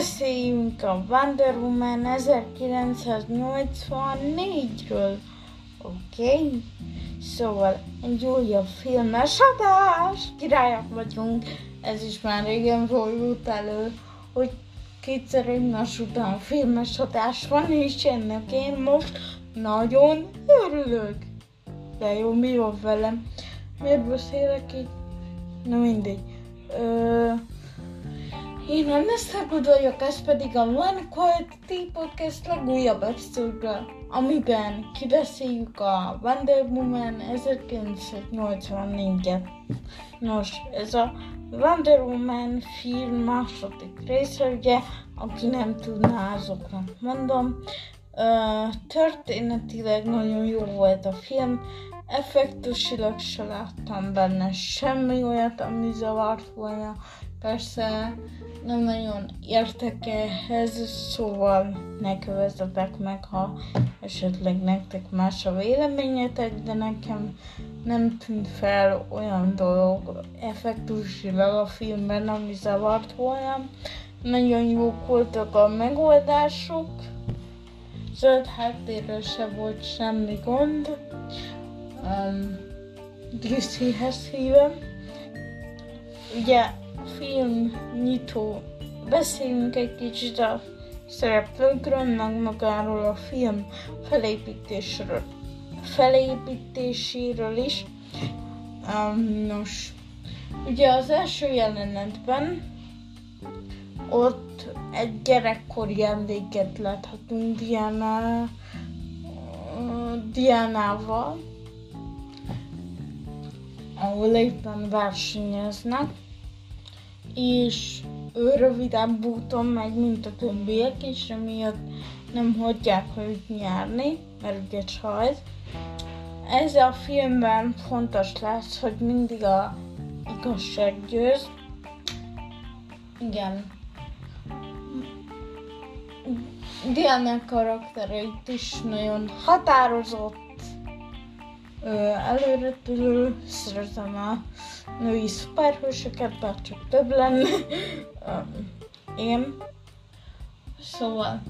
beszéljünk a Wonder Woman 1984-ről. Oké? Okay? Szóval egy újabb filmes adás, királyak vagyunk, ez is már régen volt elő, hogy kétszer egymás után filmes adás van, és ennek én most nagyon örülök. De jó, mi van velem? Miért beszélek így? Na mindegy. Ö, én Nesztagod vagyok, ez pedig a One Quality Podcast legújabb epizódja, amiben kibeszéljük a Wonder Woman 1984-et. Nos, ez a Wonder Woman film második része, ugye, aki nem tudná, azoknak mondom. Uh, történetileg nagyon jó volt a film, effektusilag se láttam benne semmi olyat, ami zavart volna. Persze nem nagyon értek ehhez, szóval ne kövezzetek meg, ha esetleg nektek más a véleményetek, de nekem nem tűnt fel olyan dolog effektusilag a filmben, ami zavart volna. Nagyon jók voltak a megoldások, zöld háttérről se volt semmi gond. Um, DC-hez hívem. Ugye film nyitó. Beszéljünk egy kicsit a szereplőkről, meg magáról a film felépítésről, felépítéséről is. Um, nos, ugye az első jelenetben ott egy gyerekkori emléket láthatunk Diana, uh, Dianával, ahol éppen versenyeznek és ő röviden úton megy, mint a többiek, és emiatt nem hagyják őt nyerni, mert ugye csajz. Ez a filmben fontos lesz, hogy mindig a igazság győz. Igen. Diana karaktereit is nagyon határozott, előre tőlő, szeretem a női szuperhősöket, bár csak több lenne. én. Szóval,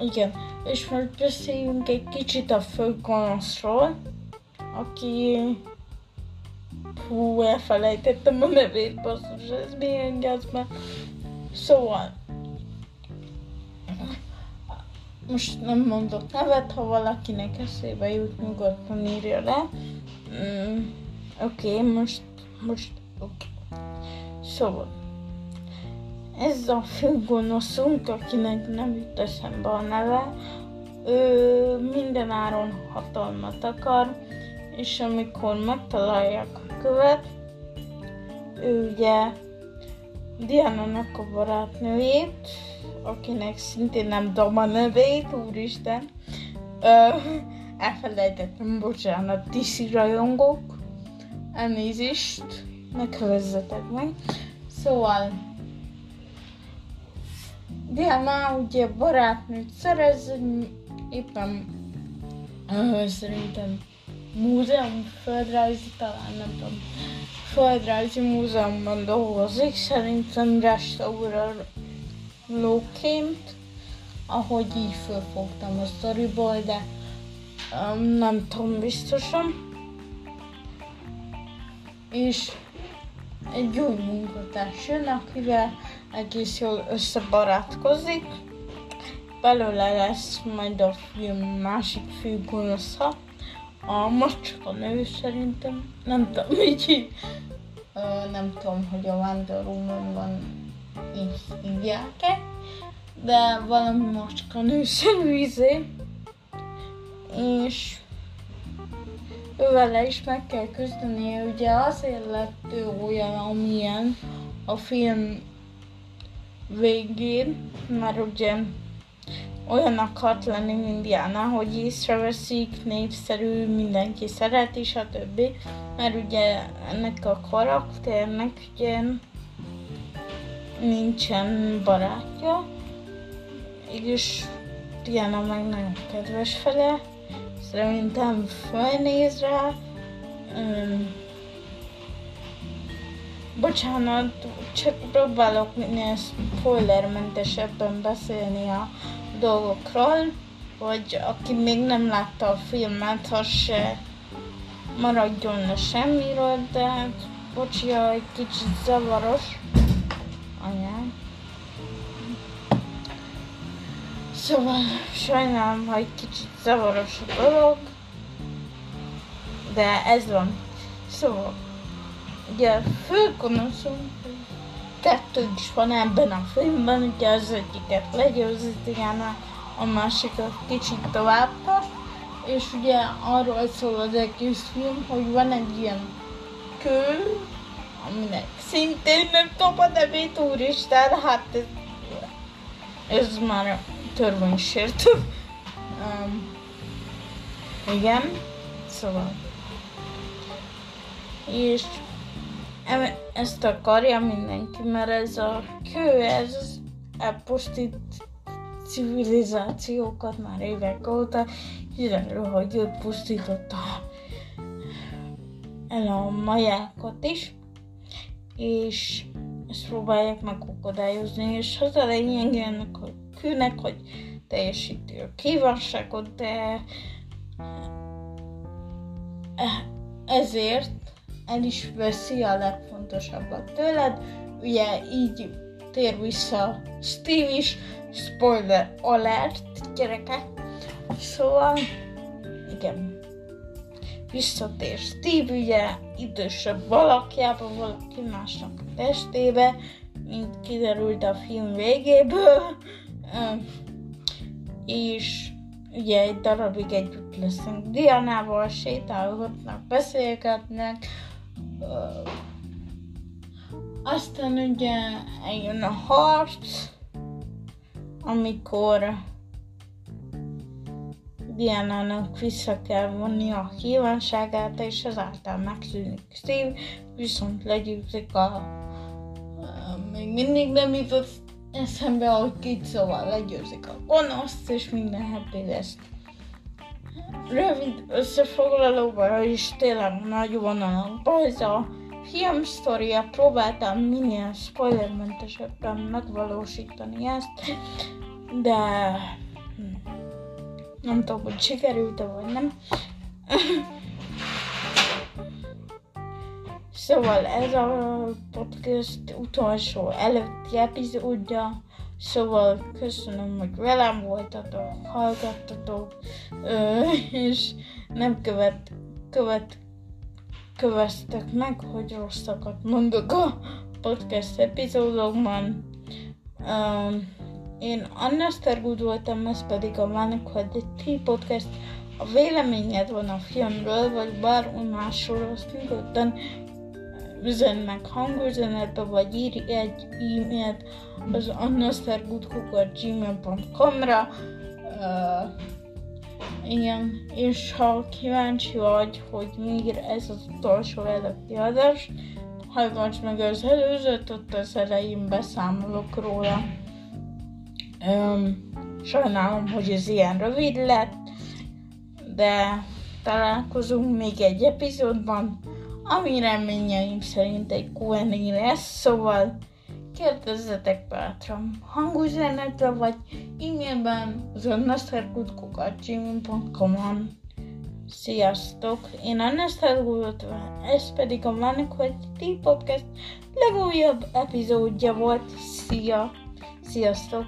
igen, és most beszéljünk egy kicsit a főgonoszról, aki... Hú, elfelejtettem a nevét, basszus, ez milyen gázban. Szóval, most nem mondok nevet, ha valakinek eszébe jut, nyugodtan írja le. Mm, Oké, okay, most, most. Okay. Szóval, ez a főgonoszunk, akinek nem jut eszembe a neve, ő minden áron hatalmat akar, és amikor megtalálják a követ, ő ugye Diana-nak a barátnőjét, akinek szintén nem tudom a nevét, úristen, ö, elfelejtettem, bocsánat, DC rajongók, elnézést, megkövezzetek meg. Szóval, Diana ugye barátnőt szerez, éppen ö, szerintem múzeum, földrajzi, talán nem tudom, földrajzi múzeumban dolgozik, szerintem restaurálóként, ahogy így fölfogtam a sztoriból, de um, nem tudom biztosan. És egy új munkatárs jön, akivel egész jól összebarátkozik. Belőle lesz majd a film másik fő gonosza, a macska nő szerintem, nem tudom, így uh, nem tudom, hogy a Wonder Woman-ban így hívják-e, de valami macska nőszerű izé, és ővele is meg kell küzdenie, ugye azért lett ő olyan, amilyen a film végén, mert ugye olyan akart lenni, mint Diana, hogy észreveszik, népszerű, mindenki szereti, stb. Mert ugye ennek a karakternek ugye nincsen barátja, és Diana meg nagyon kedves fele, szerintem felnéz rá, Bocsánat, csak próbálok minél spoilermentesebben beszélni a dolgokról, hogy aki még nem látta a filmet, az se maradjon le semmiről, de hát, bocsi, egy kicsit zavaros. Anyám. Szóval sajnálom, ha egy kicsit zavaros a dolog, de ez van. Szóval, ugye a főgonoszunk kettő is van ebben a filmben, ugye az egyiket legyőzi Diana, a másikat kicsit tovább és ugye arról szól az egész film, hogy van egy ilyen kő, aminek szintén nem kap a úristen, hát ez, ez már törvénysértő. Um, igen, szóval. És ezt akarja mindenki, mert ez a kő, ez elpusztít civilizációkat már évek óta, kiderül, hogy ő pusztította el a majákat is, és ezt próbálják megakadályozni, és az a lényeg ennek a kőnek, hogy teljesíti a kívánságot, de ezért el is veszi a legfontosabbat tőled, ugye így tér vissza Steve is, spoiler alert, gyerekek, szóval, igen, visszatér Steve, ugye, idősebb valakjába, valaki másnak a testébe, mint kiderült a film végéből, és ugye egy darabig együtt leszünk Dianával, sétálgatnak, beszélgetnek, aztán ugye eljön a harc, amikor Diana-nak vissza kell vonni a kívánságát, és ezáltal megszűnik Steve, viszont legyőzik a... még mindig nem jutott eszembe, hogy két szóval legyőzik a gonoszt, és minden happy lesz. Rövid összefoglalóban is tényleg nagy vonalakban ez a film sztoria próbáltam minél spoilermentesebben megvalósítani ezt, de hm, nem tudom, hogy sikerült-e vagy nem. szóval ez a podcast utolsó előtti epizódja, szóval köszönöm, hogy velem voltatok, hallgattatok, és nem követ, követ köveztek meg, hogy rosszakat mondok a podcast epizódokban. Um, én Anna Stergud voltam, ez pedig a Vannak Quality Podcast. A véleményed van a filmről, vagy bármi másról, azt nyugodtan üzen meg hangüzenetbe, vagy írj egy e-mailt az annastergoodcook.gmail.com-ra. Uh, igen, és ha kíváncsi vagy, hogy miért ez az utolsó előtti adás, hallgass meg az előzőt, ott az elején beszámolok róla. Um, sajnálom, hogy ez ilyen rövid lett, de találkozunk még egy epizódban, ami reményeim szerint egy Q&A lesz, szóval Kérdezzetek bátran hangüzenetre vagy e-mailben zonnaszerkutkukat.gmail.com-on Sziasztok! Én a Nesztergulot, ez pedig a Vannak vagy Podcast legújabb epizódja volt. Szia! Sziasztok!